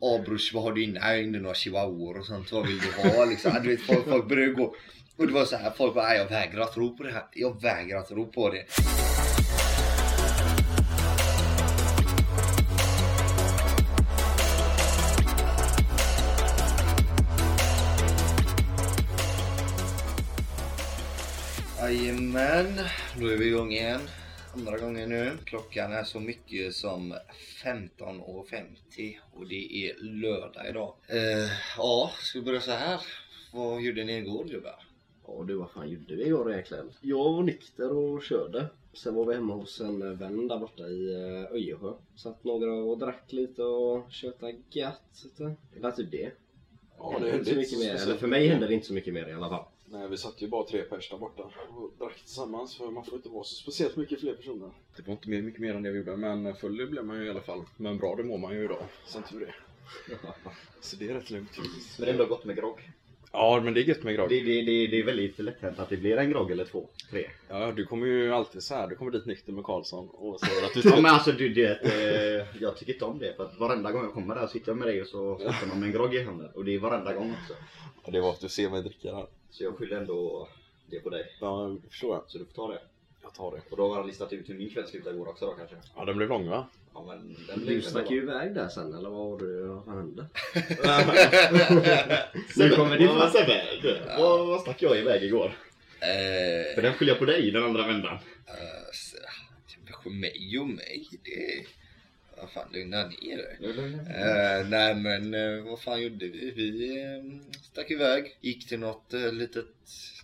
Åh brors vad har du inne? Jag inne några chihuahuor och sånt. Vad vill du ha liksom? Du vet, folk, folk började gå. Och det var så här, folk bara, "Nej, jag vägrar tro på det här. Jag vägrar tro på det. Jajamän, då är vi igång igen. Andra gången nu. Klockan är så mycket som 15.50 och det är lördag idag. Eh, ja, ska vi börja så här? Vad gjorde ni igår gubbar? Ja du, vad fan gjorde vi igår egentligen? Jag var nykter och körde. Sen var vi hemma hos en vän där borta i eh, Öjersjö. Satt några och drack lite och tjötade gött. Det var typ det. Ja, Hände det inte är så mycket mer. Eller för mig hände det inte så mycket mer i alla fall. Nej, vi satt ju bara tre pers där borta och drack tillsammans för man får inte vara så speciellt mycket fler personer. Det var inte mycket mer än det vi gjorde, men full blev man ju i alla fall. Men bra, det mår man ju idag, som tur är. Så det är rätt lugnt. Men det är ändå gott med grogg. Ja, men det är gött med grogg. Det, det, det, det är väldigt lätt hänt att det blir en grogg eller två, tre. Ja, du kommer ju alltid så här. du kommer dit nykter med Karlsson och säger att du Ja men alltså du det, eh, jag tycker inte om det för att varenda gång jag kommer där sitter jag med dig och så sitter man med en grogg i handen. Och det är varenda gång också. Ja, Det var att du ser mig dricka här. Så jag skyller ändå det på dig. Ja, det förstår jag. Så du får ta det. Jag tar det. Och då har han listat ut hur min kväll slutade igår också då kanske. Ja, den blev lång va? Ja men den blir Du stack ju iväg där sen eller vad var det? Vad hände? Nu kommer din Sebbe, du, vad, vad stack jag iväg igår? Eh, För den skyller jag på dig, den andra vändan. eh, så- kanske mig och mig? Det... Vad fan, lugna ner dig. Eh, nej men eh, vad fan gjorde vi? Vi eh, stack iväg, gick till något eh, litet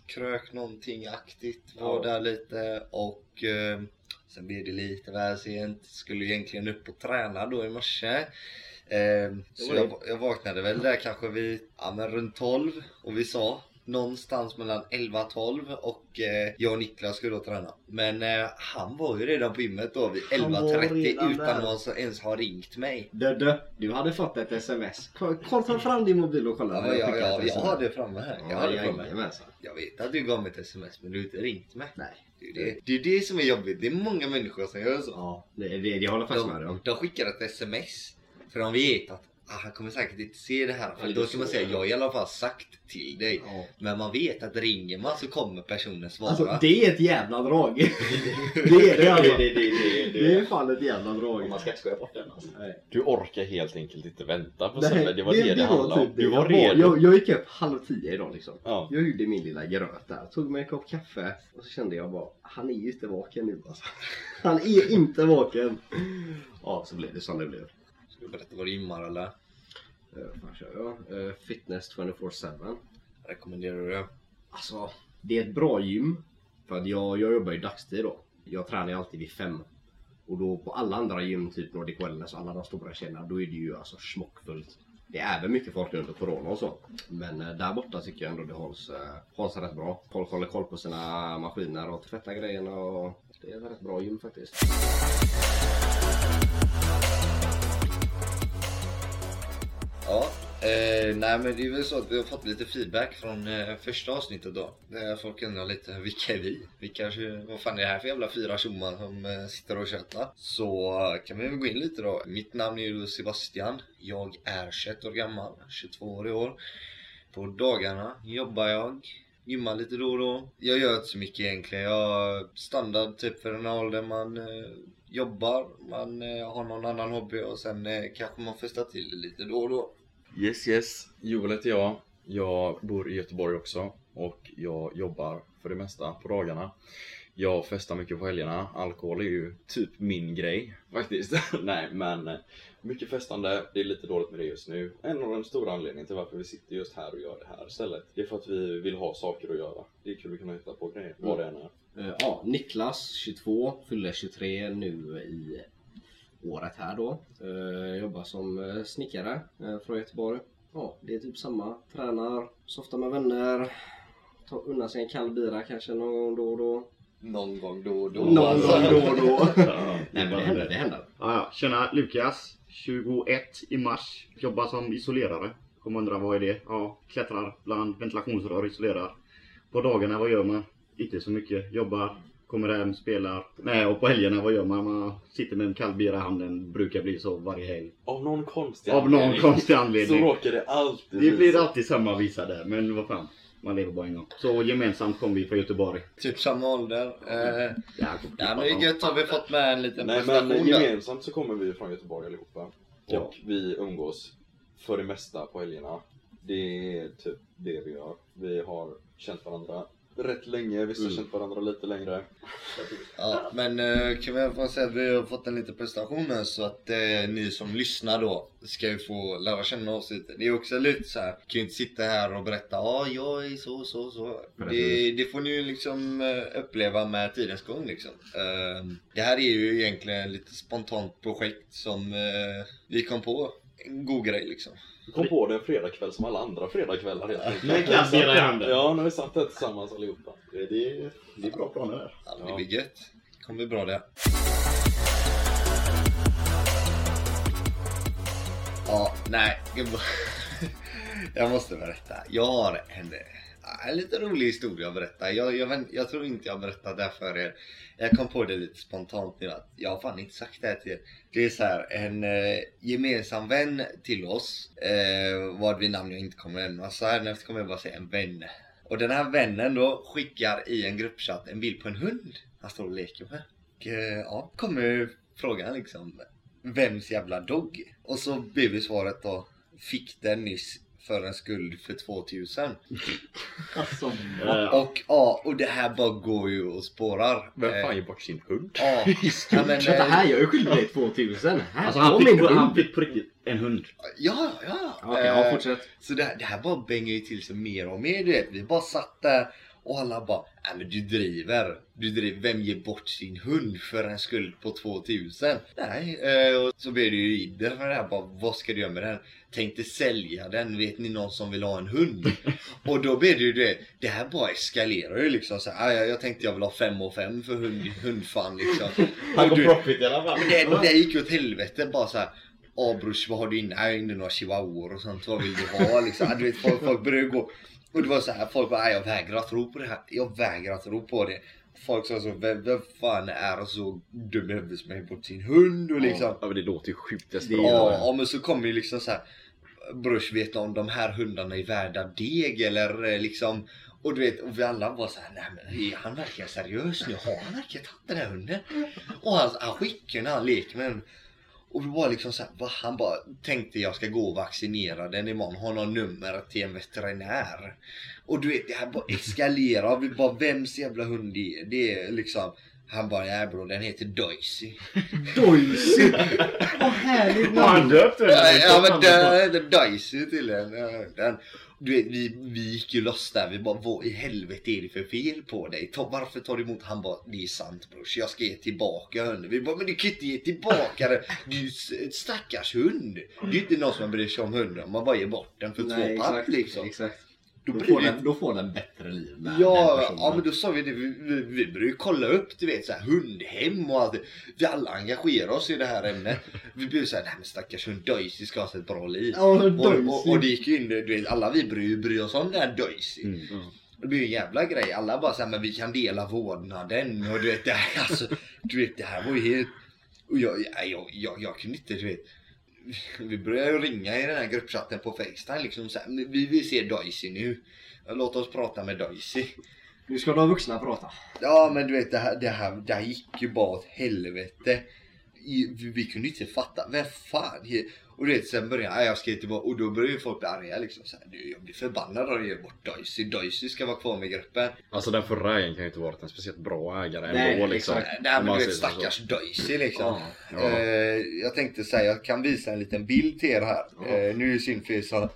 krök någonting aktigt, var Ja. där lite och eh, sen blev det lite väl sent. Skulle egentligen upp och träna då i morse. Eh, så jag, jag vaknade väl där kanske vid, ja men runt 12 och vi sa någonstans mellan 11 och 12 och eh, jag och Niklas skulle då träna. Men eh, han var ju redan på gymmet då vid Han var 11.30 redan utan där. att ens ha ringt mig. Dödde, du hade fått ett sms. Kolla, ta fram din mobil och kolla. Ja, jag, skickade jag, har det framme här. Jag, har det framme. Jajamensan. jag vet att du gav mig ett sms men du har inte ringt mig. Nej. Det är det, det, är det som är jobbigt. Det är många människor som gör så. Ja, det, det, det håller jag faktiskt med dig de skickar ett sms för de vet att ah, han kommer säkert inte se det här. För Ja, då det ska man säga jag har i alla fall sagt till dig. Ja. Men man vet att ringer man så kommer personen svara. Alltså det är ett jävla drag. det är det alltså. det, det, det, det, Det är fan ett jävla drag. Man ska inte skoja bort den alltså. Du orkar helt enkelt inte vänta på Sebbe. Det var det det, handlade om. typ Du det. var jag, redo. Jag, jag gick upp halv tio idag liksom. Ja. Jag gjorde min lilla gröt där, tog mig en kopp kaffe och så kände jag bara, han är ju inte vaken nu alltså. Han är inte vaken. Ja, så blev det som det blev. Berätta vad du gymmar eller? Uh, vad kör jag? Uh, fitness 24-7. Rekommenderar du det? Alltså, det är ett bra gym. För att jag, jag jobbar ju dagstid då. Jag tränar ju alltid vid fem. Och då på alla andra gym, typ Nordic Wellness och alla de stora kedjorna, då är det ju alltså smockfullt. Det är även mycket folk under corona och så. Men eh, där borta tycker jag ändå det hålls, eh, hålls rätt bra. Folk håller koll på sina maskiner och tvättar grejerna och det är ett rätt bra gym faktiskt. Ja, eh, nej men det är väl så att vi har fått lite feedback från eh, första avsnittet då. Där folk undrar lite, vilka är vi? Vilka, vad fan är det här för jävla fyra tjommar som eh, sitter och tjötar? Så kan vi väl gå in lite då. Mitt namn är ju Sebastian. Jag är 21 år gammal, 22 år i år. På dagarna jobbar jag, gymmar lite då och då. Jag gör inte så mycket egentligen. Jag standard typ för den här åldern man eh, jobbar, man eh, har någon annan hobby och sen eh, kanske man festar till det lite då och då. Yes yes, Joel heter jag. Jag bor i Göteborg också och jag jobbar för det mesta på dagarna. Jag festar mycket på helgerna. Alkohol är ju typ min grej faktiskt. Nej men eh, mycket festande. Det är lite dåligt med det just nu. En av de stora anledningarna till varför vi sitter just här och gör det här istället. Det är för att vi vill ha saker att göra. Det är kul att kunna hitta på grejer. Vad det än är. Eh, Ja, Niklas 22, fyller 23 nu i året här då. Eh, Jobbar som eh, snickare eh, från Göteborg. Ja, det är typ samma. Tränar, softar med vänner, tar undan sig en kall bira kanske någon gång då och då. Någon gång då och då. Någon alltså. gång då och då. Ja, Nej men det händer, det händer. Ja, ja. Tjena, Lukas. 21 i mars. Jobbar som isolerare. Kommer undra vad är det? Ja, klättrar bland ventilationsrör, isolerar. På dagarna, vad gör man? Inte så mycket. Jobbar, kommer hem, spelar. Nej, och på helgerna vad gör man? Man sitter med en kall bira i handen. Brukar bli så varje helg. Av någon konstig Av någon anledning konstig Så anledning. råkar det alltid Det blir alltid samma visa där, men vad fan. Man lever bara en gång. Så gemensamt kom vi från Göteborg. Typ samma ålder. Eh, Ja, men det är gött har vi fått med en liten Nej prestation men gemensamt så kommer vi från Göteborg allihopa. Ja. Och vi umgås för det mesta på helgerna. Det är typ det vi gör. Vi har känt varandra rätt länge, vissa har Mm. känt varandra lite längre. Ja, men eh, kan vi fall säga att vi har fått en liten prestation här så att eh, ni som lyssnar då ska ju få lära känna oss lite. Det är också lite så här, kan ju inte sitta här och berätta ja jag är så så så. Det, det får ni ju liksom eh, uppleva med tidens gång liksom. Eh, det här är ju egentligen ett lite spontant projekt som eh, vi kom på. En god grej liksom. Vi kom på det en fredagkväll som alla andra fredagkvällar helt enkelt. Med kassera i handen. Ja, när vi satt där tillsammans allihopa. Det, det, det är bra planer där. Ja, det blir gött. Det kommer bli bra det. Ja, nej. Jag måste berätta. Jag har en, en lite rolig historia att berätta. Jag, jag, jag tror inte jag har berättat det här för er. Jag kom på det lite spontant nu att jag har fan inte sagt det här till er. Det är så här, en eh, gemensam vän till oss, eh, vad vi namn jag inte kommer nämna. Så här kommer jag bara säga en vän. Och den här vännen då skickar i en gruppchatt en bild på en hund han står och leker med. Och eh, ja, kommer frågan liksom. Vems jävla dogg? Och så blev ju svaret då. Fick den nyss för en skuld för 2000. Alltså, Eh, Och ja, och det här bara går ju och spårar. Vem Eh, fan ger bort sin hund? Ja, ja men... Vänta eh, här, jag är skyldig dig 2000. Här, Alltså han fick, hund. han fick på riktigt en hund. Ja, ja. Okej, ja, Eh, fortsätt. Så det här, det här bara bänger ju till sig mer och mer du vet. Vi bara satt där och alla bara Nej men du driver. Du driver. Vem ger bort sin hund för en skuld på 2000? Nej. Eh, och så blev det ju idder för det här bara vad ska du göra med den? Tänkte sälja den. Vet ni någon som vill ha en hund? och då blev det ju det. Det här bara eskalerar ju liksom så här, "Ah, jag, jag tänkte jag vill ha fem och fem för hund, hundfan liksom. Han går profit i alla fall. men det, det gick ju åt helvete bara så här. Ja brors vad har du inne? Jag har inne några chihuahuor och sånt. Vad vill du ha liksom? Ja, Du vet, folk, folk började gå. Och det var så här, folk bara "Nej, jag vägrar tro på det här. Jag vägrar tro på det. Folk sa så, vem, vem fan är så dum i huvudet som har bort sin hund och liksom. Ja men det låter ju sjukt Ja, ja men så kommer ju liksom så här. Brors vet om de här hundarna är värda deg eller eh, liksom och du vet, och vi alla var så här, nej men han verkligen seriös nu? Har han verkligen tagit den här hunden? Och han, han skickar när han leker med den. Och vi var liksom såhär, va? han bara tänkte jag ska gå och vaccinera den imorgon, ha någon nummer till en veterinär. Och du vet, det här bara eskalerar. Vi bara, vems jävla hund det är? Det är liksom han bara, nej bror den heter Daisy. Doisy! Vad härligt Har han namn! döpt den? Ja, ja men den heter Daisy tydligen. Ja, Den, du vet, vi, vi gick ju loss där. Vi bara, vad i helvete är det för fel på dig? Ta, varför tar du emot? Han bara, det är sant brors. Jag ska ge tillbaka hunden. Vi bara, men du kan inte ge tillbaka den. Du är ju stackars hund. Det är ju inte någon som bryr sig om hunden. Man bara ger bort den för Nej, två papp liksom. exakt. Då Då får, den, då får den bättre liv med Ja, den ja men då sa vi det, vi, vi, vi började ju kolla upp du vet så här, hundhem och allt. Vi alla engagerar oss i det här ämnet. Vi blev såhär, nej men stackars hund Daisy ska ha ett bra liv. Ja, Och, Doisy. och, och det gick ju in, du vet alla vi bryr, ju- bryr oss om den här Daisy. Mm. Det blir ju en jävla grej. Alla bara såhär, men vi kan dela vårdnaden och du vet det här alltså. Du vet det här var ju helt... Och jag, jag, jag, jag, jag kunde inte du vet. Vi började ju ringa i den här gruppchatten på Facetime liksom så här, "Men vi vill se Daisy nu. Låt oss prata med Daisy. Nu ska de vuxna prata. Ja men du vet det här, det här, det här gick ju bara åt helvete. Vi, kunde inte fatta, vem fan. Och du vet sen började jag, jag ska tillbaka och då började ju folk bli arga liksom. Så här, "Du, jag blir förbannad av att ge bort Daisy. Daisy ska vara kvar med gruppen. Alltså den förra ägaren kan ju inte varit en speciellt bra ägare Nej, ändå liksom. Nej Om men du vet stackars Daisy liksom. Ja, ja. Eh, jag tänkte säga, jag kan visa en liten bild till er här. Ja. Eh, nu är det synd för så,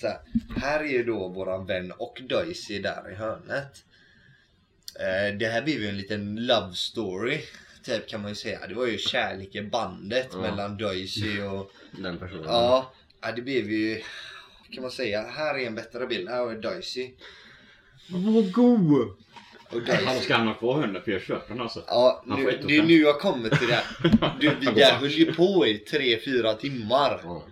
så här, här är då våran vän och Daisy där i hörnet. Eh, det här blir ju en liten love story. Typ kan man ju säga. Det var ju kärleken, bandet Ja. mellan Daisy och... Den personen. Ja, ja, det blev ju... Kan man säga. Här är en bättre bild. Här har vi Daisy. Vad god! Och Han ska han ha kvar hunden för jag köper den alltså. Ja, nu, det är nu jag kommer till det. Du, vi där höll ju på i 3-4 timmar. Ja.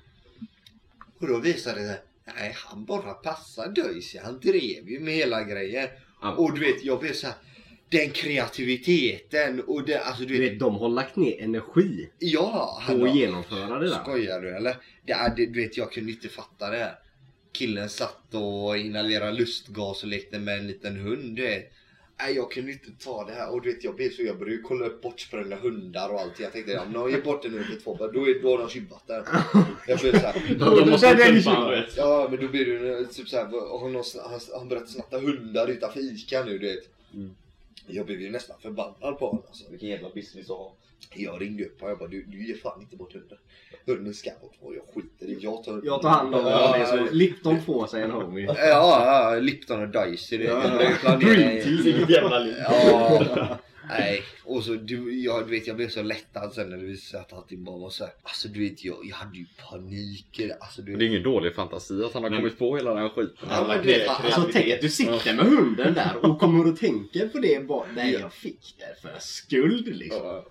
Och då visade det sig, nej han bara passade Daisy. Han drev ju med hela grejen. Ja. Och du vet, jag blev så här. Den kreativiteten och det, alltså du Du vet, vet, de har lagt ner energi ja! på att har- genomföra det där. Skojar du eller? Det är, det, du vet jag kunde inte fatta det. Killen satt och inhalerade lustgas och lekte med en liten hund. Du vet. Nej jag kunde inte ta det här och du vet jag blev så jag började kolla upp bortsprängda hundar och allt. Jag tänkte ja, om någon ger bort en hund till två då, är, då har de tjubbat den. Jag blev såhär. de måste Den. Ja men då blir det typ såhär, har någon, han, han börjat snatta hundar utanför ICA nu du vet. Mm. Jag blev ju nästan förbannad på honom alltså. Vilken jävla business att ha. Jag ringde upp honom och jag bara du, du ger fan inte bort hunden. Hunden ska bort och jag skiter i Jag tar, Jag tar hand om Ja, det. Så Lipton får sig en homie. Ja, ja, Lipton och Daisy det. Ja, ja. Dream team. Vilket jävla liv. Ja. Nej, och så du, jag, du vet jag blev så lättad sen när det visade att allting bara var så här. Alltså du vet jag, jag hade ju panik. Alltså du Det är ingen dålig fantasi att han har kommit på hela den här skiten. Ja, men du vet, han- Så tänk att du sitter med hunden där och kommer och tänker på det bara. Nej, Ja. jag fick det för skuld liksom. Ja.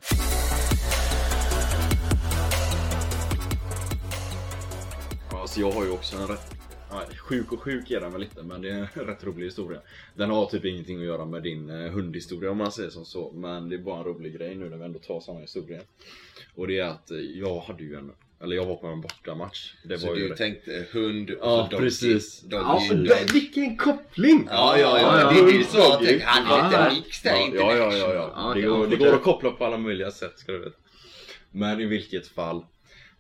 Ja, Alltså jag har ju också en rätt ja, sjuk och sjuk är den väl lite men det är en rätt rolig historia. Den har typ ingenting att göra med din eh, hundhistoria om man säger som så. Men det är bara en rolig grej nu när vi ändå tar sådana historier. Och det är att eh, jag hade ju en, eller jag var på en bortamatch. Det Så var du rätt- tänkte hund och Ja, doggy. precis. Doggy, Ja, doggy. det- vilken koppling! Ja, ja, ja. Ja, Det, det är ja. så jag tänkte. Han är Ja, lite ja. mix där, Ja, inte ja, ja, ja, ja. Ja, Det, går, ja, det går att koppla på alla möjliga sätt ska du veta. Men i vilket fall,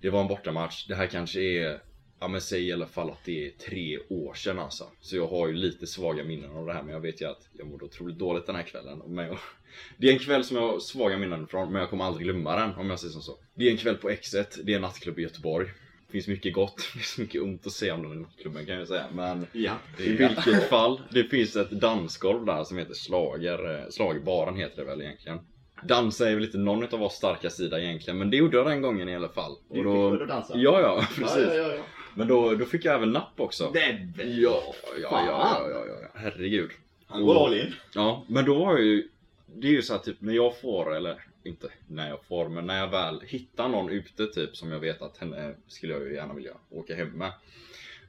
det var en bortamatch. Det här kanske är, ja men säg i alla fall att det är tre år sedan alltså. Så jag har ju lite svaga minnen av det här men jag vet ju att jag mådde otroligt dåligt den här kvällen. Men jag, det är en kväll som jag har svaga minnen ifrån men jag kommer aldrig glömma den om jag säger som så. Det är en kväll på X1, det är en nattklubb i Göteborg. Det finns mycket gott, det finns mycket ont att säga om den nattklubben kan jag säga. Men Ja. i vilket fall, det finns ett dansgolv där som heter Slager, eh, Slagerbaren heter det väl egentligen. Dansa är väl inte någon av vår starka sida egentligen, men det gjorde jag den gången i alla fall. Du fick då, väl dansa? ja, ja, precis. Ja, ja. Men då, då fick jag även napp också. Det. Ja, ja, ja, ja, ja, ja, herregud. Han går all in. Ja, men då var jag ju Det är ju så här typ när jag får, eller inte när jag får, men när jag väl hittar någon ute typ som jag vet att henne skulle jag ju gärna vilja åka hem med.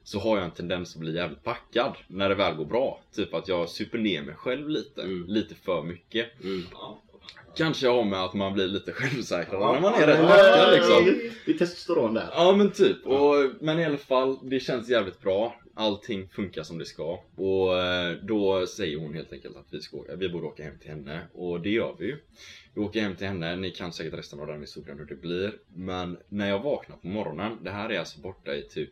Så har jag en tendens att bli jävligt packad när det väl går bra. Typ att jag super ner mig själv lite, Mm. lite för mycket. Mm. Kanske har med att man blir lite självsäkrare när man är Ja, rätt ja, packad liksom. Det är testosteron där. Ja men typ, och, men i alla fall det känns jävligt bra. Allting funkar som det ska. Och eh, då säger hon helt enkelt att vi, ska vi borde åka hem till henne. Och det gör vi ju. Vi åker hem till henne, ni kan säkert resten av den historien hur det blir. Men när jag vaknar på morgonen, det här är alltså borta i typ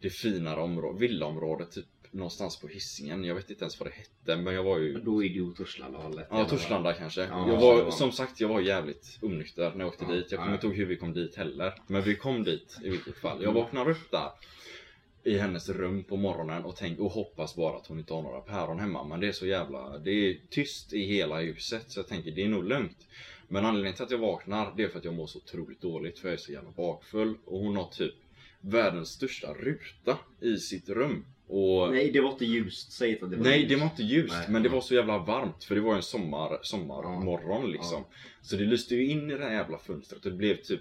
det finare området, villaområdet typ någonstans på Hisingen. Jag vet inte ens vad det hette men jag var ju Då är det ju Torslanda-hållet. Ja, Torslanda kanske. Ja, jag var, som sagt, jag var jävligt onykter när jag åkte Ja, dit. Jag kommer ja. inte ihåg hur vi kom dit heller. Men vi kom dit i vilket fall. Jag vaknar upp där i hennes rum på morgonen och, tänk, och hoppas bara att hon inte har några päron hemma. Men det är så jävla, det är tyst i hela huset så jag tänker det är nog lugnt. Men anledningen till att jag vaknar det är för att jag mår så otroligt dåligt för jag är så jävla bakfull. Och hon har typ världens största ruta i sitt rum. Och Nej, det var inte ljust. Säg inte att det var Nej ljust. det var inte ljust Nej. men det var så jävla varmt för det var en sommar, sommarmorgon liksom. Så det lyste ju in i det här jävla fönstret och det blev typ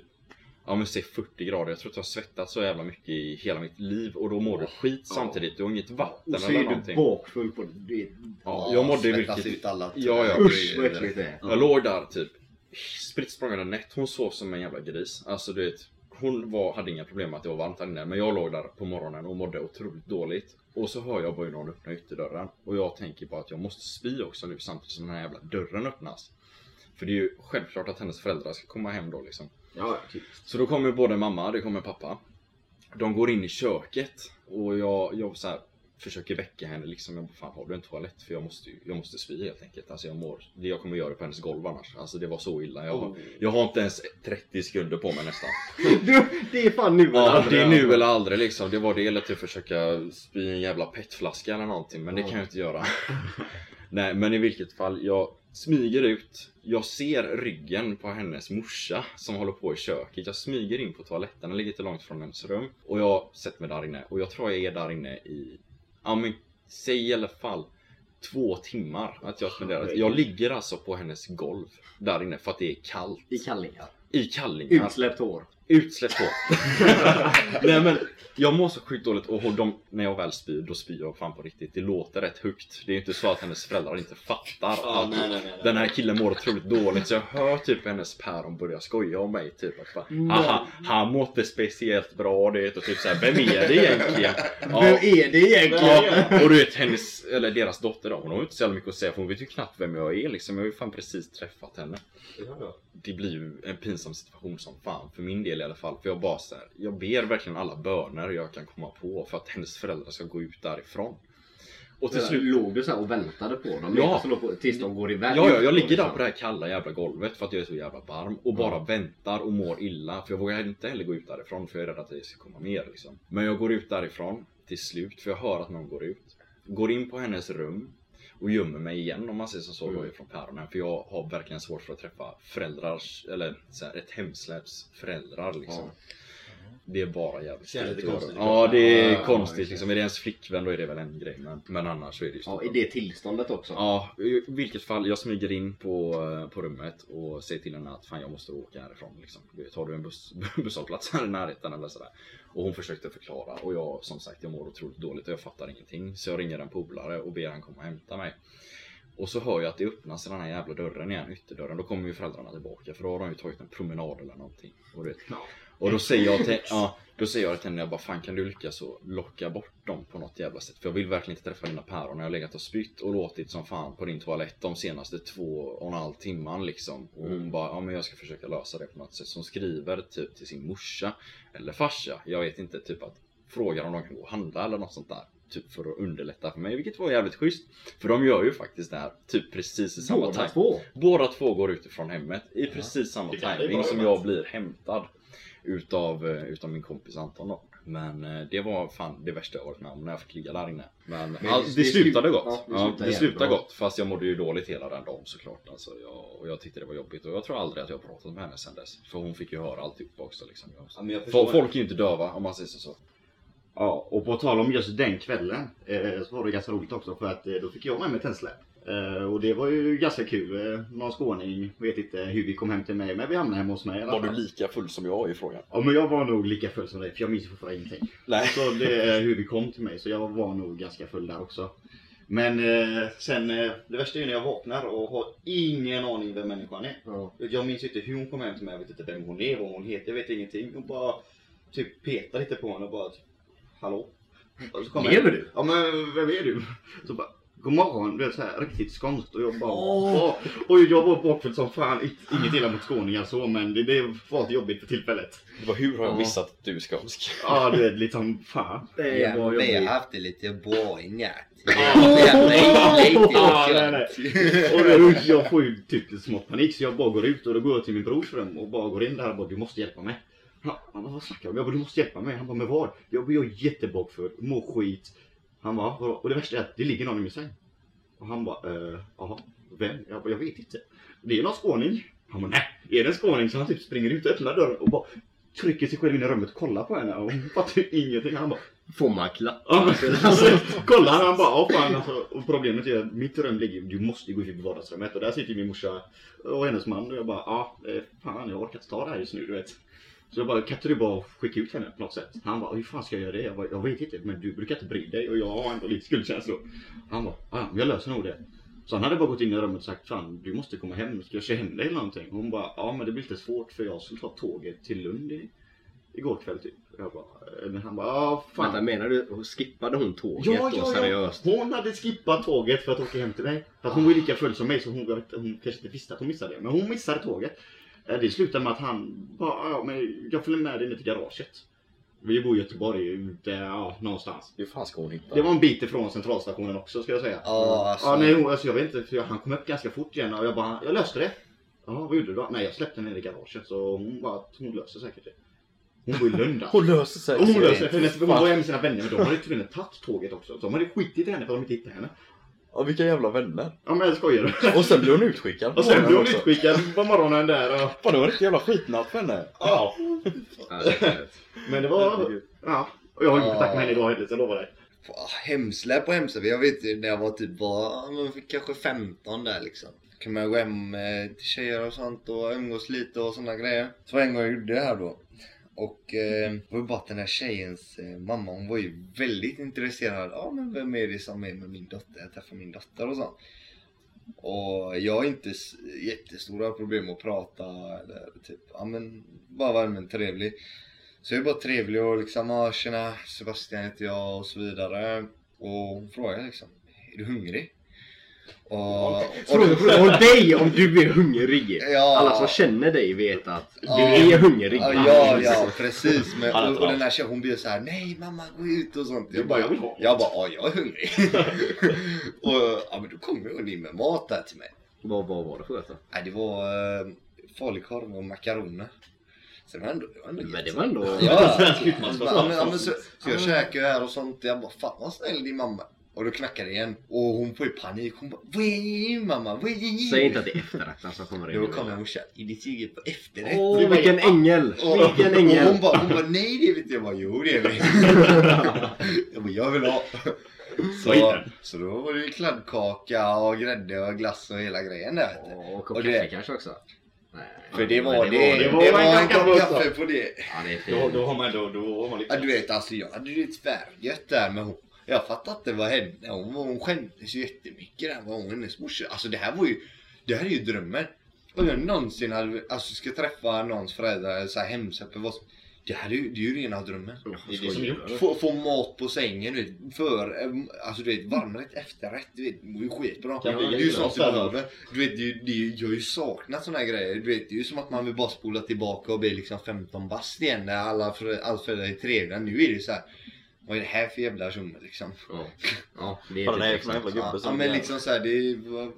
Ja men säg 40 grader, jag tror att jag har svettats så jävla mycket i hela mitt liv och då mår du skit samtidigt, du har inget vatten Och så eller är du någonting. bakfull på det. Ja, jag mådde vilket... ut alla. Ja, ja. Usch vad äckligt det är. Jag låg där typ spritt språngande nätt, hon sov som en jävla gris. Alltså du vet, hon var, hade inga problem med att det var varmt där inne men jag låg där på morgonen och mådde otroligt dåligt. Och så hör jag bara någon öppnar ytterdörren och jag tänker bara att jag måste spy också nu samtidigt som den här jävla dörren öppnas. För det är ju självklart att hennes föräldrar ska komma hem då liksom. Ja, typiskt. Så då kommer både mamma, det kommer pappa. De går in i köket och jag, jag så här, försöker väcka henne liksom. Jag bara, fan har du en toalett? För jag måste, ju- jag måste spy helt enkelt. Alltså jag mår, jag kommer göra det på hennes golv annars. Alltså det var så illa. Jag, har- jag har inte ens 30 sekunder på mig nästan. Du, det är fan nu eller Ja, aldrig. det är nu eller aldrig liksom. Det var det eller att försöka spy en jävla petflaska eller någonting. Men det Ja. kan jag inte göra. Nej, men i vilket fall. Jag smyger ut. Jag ser ryggen på hennes morsa som håller på i köket. Jag smyger in på toaletten. Den ligger inte långt från hennes rum. Och jag sätter mig där inne. Och jag tror jag är där inne i, ja men säg i alla fall två timmar. Att jag spenderar. Jag ligger alltså på hennes golv där inne för att det är kallt. I kallingar. I kallingar. Utsläppt hår. Utsläpp på. Nej men jag mår så sjukt dåligt och de, när jag väl spyr, då spyr jag fan på riktigt. Det låter rätt högt. Det är inte så att hennes föräldrar inte fattar Ja, att nej, nej, nej. den här killen mår otroligt dåligt. Så jag hör typ hennes päron börja skoja om mig. Typ att bara, Haha, han mår inte speciellt bra det och typ såhär, vem är det egentligen? Ja, Vem är det egentligen? Ja, och du vet hennes, eller deras dotter då, hon har ju inte så jävla mycket att säga för hon vet ju knappt vem jag är liksom. Jag har ju fan precis träffat henne. Det blir ju en pinsam situation som fan, för min del i alla fall. För jag bara så här, jag ber verkligen alla böner jag kan komma på för att hennes föräldrar ska gå ut därifrån. Och till slut Låg du så här och väntade på dem? Ja. Låg på, tills de går iväg? Ja, ja, jag ligger där på det här kalla jävla golvet för att jag är så jävla varm och bara väntar och mår illa. För jag vågar inte heller gå ut därifrån för jag är rädd att det ska komma mer liksom. Men jag går ut därifrån till slut för jag hör att någon går ut. Går in på hennes rum och gömmer mig igen om man säger som så Mm. då ifrån päronen. För jag har verkligen svårt för att träffa föräldrars, eller så här, ett hemsläpps föräldrar liksom. Det är bara jävligt Känns lite konstigt. Ja det är Ja, konstigt liksom. Är det ens flickvän då är det väl en grej men, men annars så är det ju Ja, i det tillståndet också. Ja, i vilket fall. Jag smyger in på, eh, på rummet och säger till henne att fan jag måste åka härifrån. Liksom. Du vet, Har du en buss, busshållplats här i närheten eller sådär. Och hon försökte förklara och jag som sagt jag mår otroligt dåligt och jag fattar ingenting. Så jag ringer en polare och ber han komma och hämta mig. Och så hör jag att det öppnas den här jävla dörren igen, ytterdörren. Då kommer ju föräldrarna tillbaka för då har de ju tagit en promenad eller någonting. Och, du vet. Och då säger jag till, ja, då säger jag till henne, jag bara fan kan du lyckas så locka bort dem på något jävla sätt? För jag vill verkligen inte träffa dina päron. Jag har legat och spytt och låtit som fan på din toalett de senaste två och en halv timman liksom. Och hon bara, ja men jag ska försöka lösa det på något sätt. Så hon skriver typ till sin morsa eller farsa, jag vet inte, typ att frågar om de kan gå och handla eller något sånt där. Typ för att underlätta för mig, vilket var jävligt schysst. För de gör ju faktiskt det här typ precis i samma Båda två? Båda två går utifrån hemmet i precis samma timing som jag blir hämtad utav, eh, utav min kompis Anton då. Men eh, det var fan det värsta jag varit med om när jag fick ligga där inne. Men, Men allt, det det, slutade slut- gott. ja, det Ja, slutade det jävligt slutade gott. Fast jag mådde ju dåligt hela den dagen såklart. Alltså, jag, och jag tyckte det var jobbigt. Och jag tror aldrig att jag pratat med henne sen dess. För hon fick ju höra alltihopa också. Liksom. Ja, folk är ju inte döva om man säger så. Ja, och på tal om just den kvällen eh, så var det ganska roligt också för att eh, då fick jag med mig tändsläp. Eh, och det var ju ganska kul. Eh, någon skåning, vet inte hur vi kom hem till mig men vi hamnade hemma hos mig Var du lika full som jag i frågan? Ja men jag var nog lika full som dig för jag minns fortfarande ingenting. Nej. Så det är hur vi kom till mig så jag var nog ganska full där också. Men eh, sen, eh, det värsta är ju när jag vaknar och har ingen aning vem människan är. Ja. Jag minns inte hur hon kom hem till mig, jag vet inte vem hon är, vad hon heter, jag vet ingenting. Hon bara typ petar lite på henne och bara Hallå? Och så Lever du? Ja men vem är du? Så bara God morgon, det är så här riktigt skånskt och jag bara "Åh." Och jag var bakfull som fan, inget illa mot skåningar så men det, det var jobbigt för tillfället. Det var hur har jag Ja. missat att du är skånsk? Ja du vet lite som fan. Det Ja, var vi har jobbigt. haft det lite bra natt. Och då, jag får ju typ lite smått panik så jag bara går ut och då går jag till min brors rum och bara går in där och bara du måste hjälpa mig. Ja, han bara, vad snackar du om? Jag bara du måste hjälpa mig. Han bara med vad? Jag bara jag är jättebakfull, mår skit. Han bara vadå? Och det värsta är att det ligger någon i min säng. Och han bara eh, jaha, vem? Jag bara jag vet inte. Det är någon skåning. Han bara nej, är det en skåning? Så han typ springer ut och öppnar dörren och bara trycker sig själv in i rummet och kollar på henne och hon fattar ju ingenting. Han bara Får man klappa? Ja, men alltså, kolla han bara, ja fan alltså, och problemet är att mitt rum ligger, du måste gå in i vardagsrummet och där sitter min morsa och hennes man och jag bara, ja eh, fan jag orkar inte ta det här just nu du vet. Så jag bara, kan inte du bara skicka ut henne på något sätt? Han bara, hur fan ska jag göra det? Jag bara, jag vet inte men du brukar inte bry dig och jag har ändå lite skuldkänslor. Han bara, ja men jag löser nog det. Så han hade bara gått in i rummet och sagt, fan du måste komma hem, ska jag köra hem dig eller någonting? Hon bara, ja men det blir lite svårt för jag skulle ta tåget till Lund i, igår kväll typ. Jag bara, eh, han bara, ja fan. Vänta, menar du, skippade hon tåget då seriöst? Hon hade skippat tåget för att åka hem till mig. För att hon var lika full som mig så hon, hon kanske inte visste att hon missade det. Men hon missade tåget. Eh, Det slutade med att han bara, ja men jag följer med dig ner till garaget. Vi bor i Göteborg, ute, ja någonstans. Hur fan ska hon hitta Det var en bit ifrån centralstationen också ska jag säga. Ja, alltså. Ja, nej, alltså, jag vet inte, för jag, han kom upp ganska fort igen och jag bara, jag löste det. Ja, vad gjorde du då? Nej, jag släppte henne i garaget så hon bara, hon löser säkert det. Hon bor i Lund alltså. löser sig. Och hon löser för hennes, hon var ju med sina vänner men de hade tydligen tagit tåget också. Så de hade skitit i henne för att de inte hittade henne. Ja, vilka jävla vänner. Ja men jag skojar du? Och sen blev hon utskickad. Och sen på blev hon också. utskickad på morgonen där och... Fan, det var en riktig jävla skitnatt för henne. Ja. Men det var... Ja. Och jag har Ja. kontakt med henne idag heller så jag lovar dig. Hemsläp och hemsläp. Jag vet ju när jag var typ men kanske 15 där liksom. kan man gå hem eh, till tjejer och sånt och umgås lite och såna grejer. Så en gång jag gjorde det här då. Och eh, det var ju bara att den här tjejens eh, mamma hon var ju väldigt intresserad. Ja men vem är det som är med min dotter? Jag träffar min dotter och sånt. Och jag har inte jättestora problem att prata eller typ, ja men bara vara allmänt trevlig. Så jag är bara trevlig och liksom, ja tjena Sebastian heter jag och så vidare. Och hon frågar liksom, är du hungrig? Och, och fråga dig om du är hungrig. Ja. Alla som känner dig vet att du är hungrig. Ja, ja, ja precis. Men, och, och den här tjejen hon blir så här: nej mamma gå ut och sånt. Du bara, jag. Jag bara, ja jag är hungrig. och ja men då kommer hon in med mat där till mig. Vad, vad var det för rätt då? Nej det var uh, falukorv och makaroner. Så det var ändå, det var ändå Men det var ändå... Ja, Svensk men så, så jag käkar ju här och sånt. Jag bara, fan vad snäll din mamma. Och då knackar det igen. Och hon får ju panik. Hon bara, vad är mamma? Vad är Säg inte att det är efterrätten som kommer in. Då kommer morsan. Är det sugen på efterrätt? Åh, vilken ängel! Och, Vilken och hon ängel! bara, hon bara nej det vet jag. Jag bara jo det är vi. jag bara jag vill ha. Så, så då var det ju kladdkaka och grädde och glass och hela grejen där. du. Och Och kopp det- kaffe kanske också? Nej. För det var det. Det det var, var en kopp kaffe på det. Ja, det är Då, fint. då har man, då, då har man lite... Ja du vet alltså jag hade ju tvärgött där med hon. Jag fattade inte vad henne. Hon, hon skämdes ju jättemycket där. Vad hon hennes morsa. Alltså det här var ju. Det här är ju drömmen. Om jag någonsin hade, alltså ska träffa någons föräldrar eller så här hemsökt vad som- det, här är ju, det är ju rena drömmen. Det är det som är gjort. Få, få mat på sängen, du vet, för, alltså du vet, varmrätt, efterrätt, du vet, det är ju skitbra. Det är ju sånt du behöver. Du vet, det, är ju- det, är jag har ju saknat såna här grejer. Du vet, det är ju som att man vill bara spola tillbaka och bli liksom 15 bast igen när alla allt föräldrar är trevliga. Nu är det ju så här. Vad är det här för jävla tjomme liksom? Ja. Ja, det är Kolla, det är typ för en jävla exakt. gubbe Ja, som ja men liksom så här, det var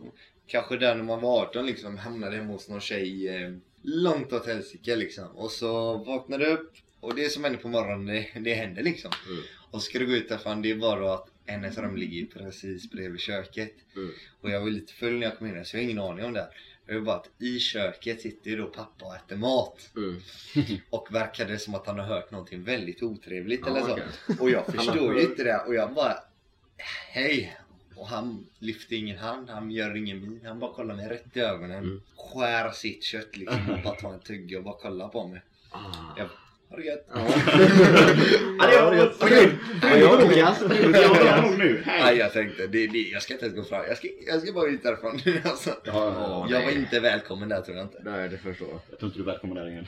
kanske där när man var 18 liksom hamnade hemma hos någon tjej eh, långt åt helsike liksom. Och så vaknade upp och det som händer på morgonen det, det händer liksom. Mm. Och ska du gå ut därifrån det är bara att hennes rum ligger precis bredvid köket. Mm. Och jag var lite full när jag kom in så jag har ingen aning om det. här. Det var bara att i köket sitter ju då pappa och äter mat. Mm. Och verkade som att han har hört någonting väldigt otrevligt Ja, eller så. okej. Och jag förstår ju inte det och jag bara Hej! Och han lyfter ingen hand, han gör ingen min. Han bara kollar mig rätt i ögonen. Mm. Skär sitt kött liksom och bara tar en tugga och bara kollar på mig. Ah. Jag ha det gött. Ja. Ja, det gött. Okej, ja, jag. Jag drar nog nu. Nej jag tänkte, det, det, jag ska inte ens gå fram. Jag ska, jag ska bara ut därifrån nu alltså. Ja, ja, Jag var inte välkommen där tror jag inte. Nej, det förstår jag. Jag tror inte du är välkommen där igen.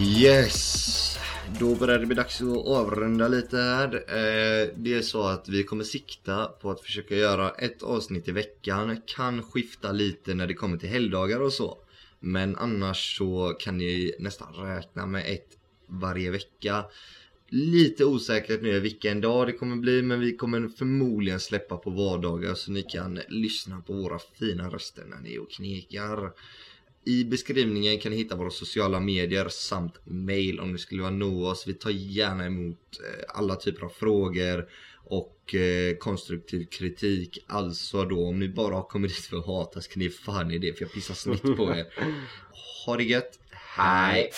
Yes! Då börjar det bli dags att avrunda lite här. Eh, Det är så att vi kommer sikta på att försöka göra ett avsnitt i veckan. Kan skifta lite när det kommer till helgdagar och så. Men annars så kan ni nästan räkna med ett varje vecka. Lite osäkert nu vilken dag det kommer bli men vi kommer förmodligen släppa på vardagar så ni kan lyssna på våra fina röster när ni är och knekar. I beskrivningen kan ni hitta våra sociala medier samt mail om ni skulle vilja nå oss. Vi tar gärna emot eh, alla typer av frågor och eh, konstruktiv kritik. Alltså då om ni bara har kommit dit för att hata så kan ni fan i det för jag pissar snitt på er. Ha det gött. Hej!